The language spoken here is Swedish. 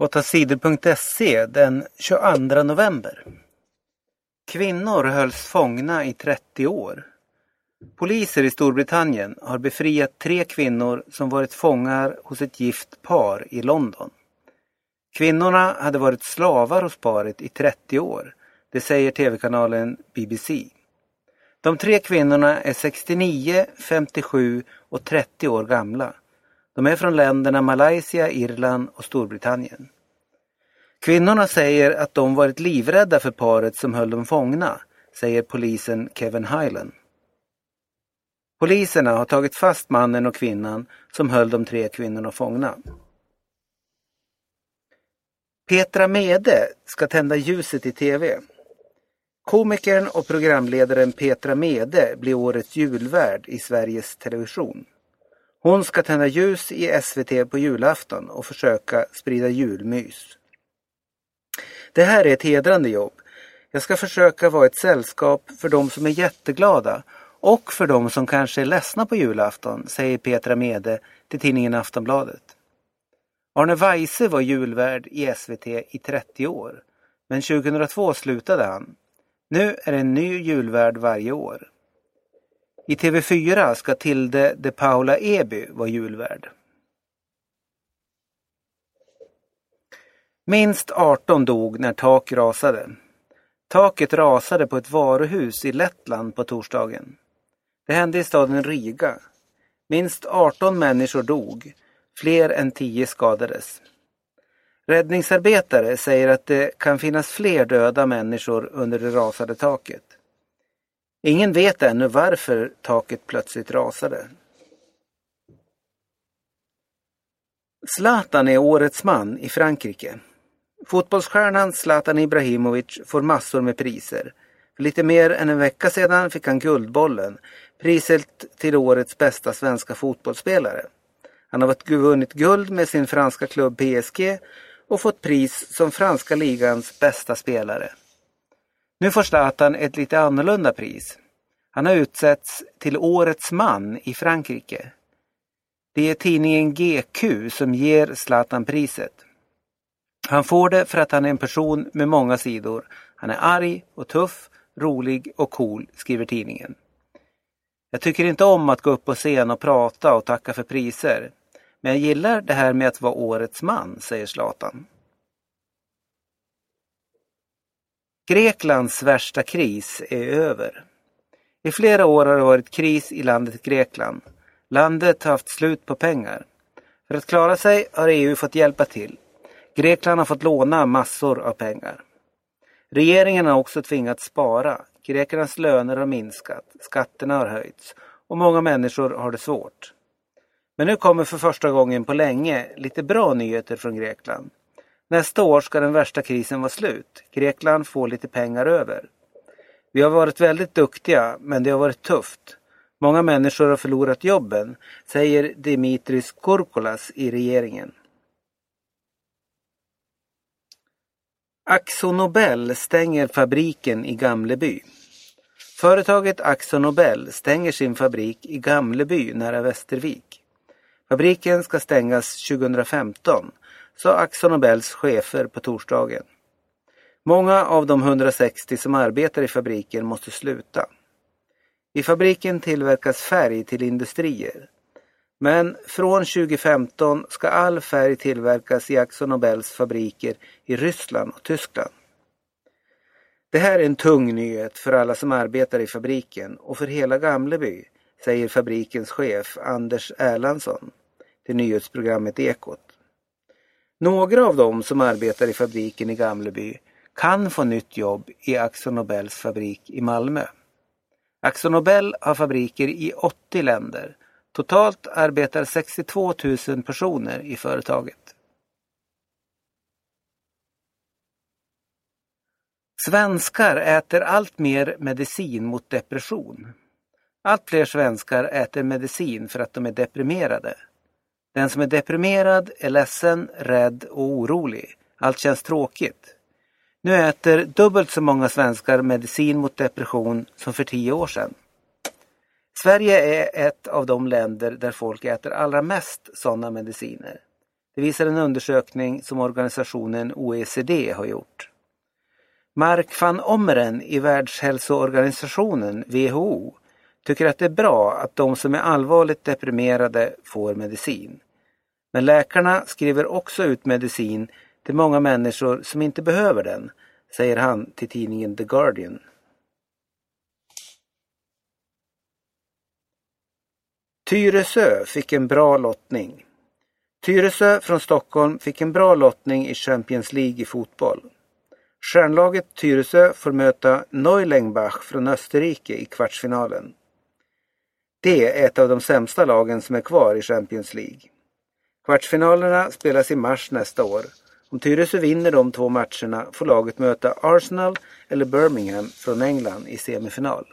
Åttasidor.se den 22 november. Kvinnor hölls fångna i 30 år. Poliser i Storbritannien har befriat tre kvinnor som varit fångar hos ett gift par i London. Kvinnorna hade varit slavar hos paret i 30 år. Det säger tv-kanalen BBC. De tre kvinnorna är 69, 57 och 30 år gamla. De är från länderna Malaysia, Irland och Storbritannien. Kvinnorna säger att de varit livrädda för paret som höll dem fångna, säger polisen Kevin Hyland. Poliserna har tagit fast mannen och kvinnan som höll de tre kvinnorna fångna. Petra Mede ska tända ljuset i TV. Komikern och programledaren Petra Mede blir årets julvärd i Sveriges Television. Hon ska tända ljus i SVT på julafton och försöka sprida julmys. Det här är ett hedrande jobb. Jag ska försöka vara ett sällskap för de som är jätteglada och för de som kanske är ledsna på julafton, säger Petra Mede till tidningen Aftonbladet. Arne Weise var julvärd i SVT i 30 år, men 2002 slutade han. Nu är det en ny julvärd varje år. I TV4 ska Tilde de Paula Eby vara julvärd. Minst 18 dog när tak rasade. Taket rasade på ett varuhus i Lettland på torsdagen. Det hände i staden Riga. Minst 18 människor dog. Fler än 10 skadades. Räddningsarbetare säger att det kan finnas fler döda människor under det rasade taket. Ingen vet ännu varför taket plötsligt rasade. Zlatan är årets man i Frankrike. Fotbollsstjärnan Zlatan Ibrahimovic får massor med priser. För lite mer än en vecka sedan fick han Guldbollen, priset till årets bästa svenska fotbollsspelare. Han har vunnit guld med sin franska klubb PSG och fått pris som franska ligans bästa spelare. Nu får Zlatan ett lite annorlunda pris. Han har utsetts till Årets man i Frankrike. Det är tidningen GQ som ger Zlatan priset. Han får det för att han är en person med många sidor. Han är arg och tuff, rolig och cool, skriver tidningen. Jag tycker inte om att gå upp på scen och prata och tacka för priser. Men jag gillar det här med att vara årets man, säger Zlatan. Greklands värsta kris är över. I flera år har det varit kris i landet Grekland. Landet har haft slut på pengar. För att klara sig har EU fått hjälpa till. Grekland har fått låna massor av pengar. Regeringen har också tvingats spara. Grekernas löner har minskat, skatterna har höjts och många människor har det svårt. Men nu kommer för första gången på länge lite bra nyheter från Grekland. Nästa år ska den värsta krisen vara slut. Grekland får lite pengar över. Vi har varit väldigt duktiga, men det har varit tufft. Många människor har förlorat jobben, säger Dimitris Korkolas i regeringen. Axo Nobel stänger fabriken i Gamleby. Företaget Axo Nobel stänger sin fabrik i Gamleby nära Västervik. Fabriken ska stängas 2015, sa Axo Nobels chefer på torsdagen. Många av de 160 som arbetar i fabriken måste sluta. I fabriken tillverkas färg till industrier. Men från 2015 ska all färg tillverkas i Axo Nobels fabriker i Ryssland och Tyskland. Det här är en tung nyhet för alla som arbetar i fabriken och för hela Gamleby, säger fabrikens chef Anders Erlandsson till nyhetsprogrammet Ekot. Några av dem som arbetar i fabriken i Gamleby kan få nytt jobb i Axo Nobels fabrik i Malmö. Axo Nobel har fabriker i 80 länder. Totalt arbetar 62 000 personer i företaget. Svenskar äter allt mer medicin mot depression. Allt fler svenskar äter medicin för att de är deprimerade. Den som är deprimerad är ledsen, rädd och orolig. Allt känns tråkigt. Nu äter dubbelt så många svenskar medicin mot depression som för tio år sedan. Sverige är ett av de länder där folk äter allra mest sådana mediciner. Det visar en undersökning som organisationen OECD har gjort. Mark van Ommeren i Världshälsoorganisationen, WHO, tycker att det är bra att de som är allvarligt deprimerade får medicin. Men läkarna skriver också ut medicin till många människor som inte behöver den, säger han till tidningen The Guardian. Tyresö fick en bra lottning. Tyresö från Stockholm fick en bra lottning i Champions League i fotboll. Stjärnlaget Tyresö får möta Neulengbach från Österrike i kvartsfinalen. Det är ett av de sämsta lagen som är kvar i Champions League. Kvartsfinalerna spelas i mars nästa år. Om Tyresö vinner de två matcherna får laget möta Arsenal eller Birmingham från England i semifinal.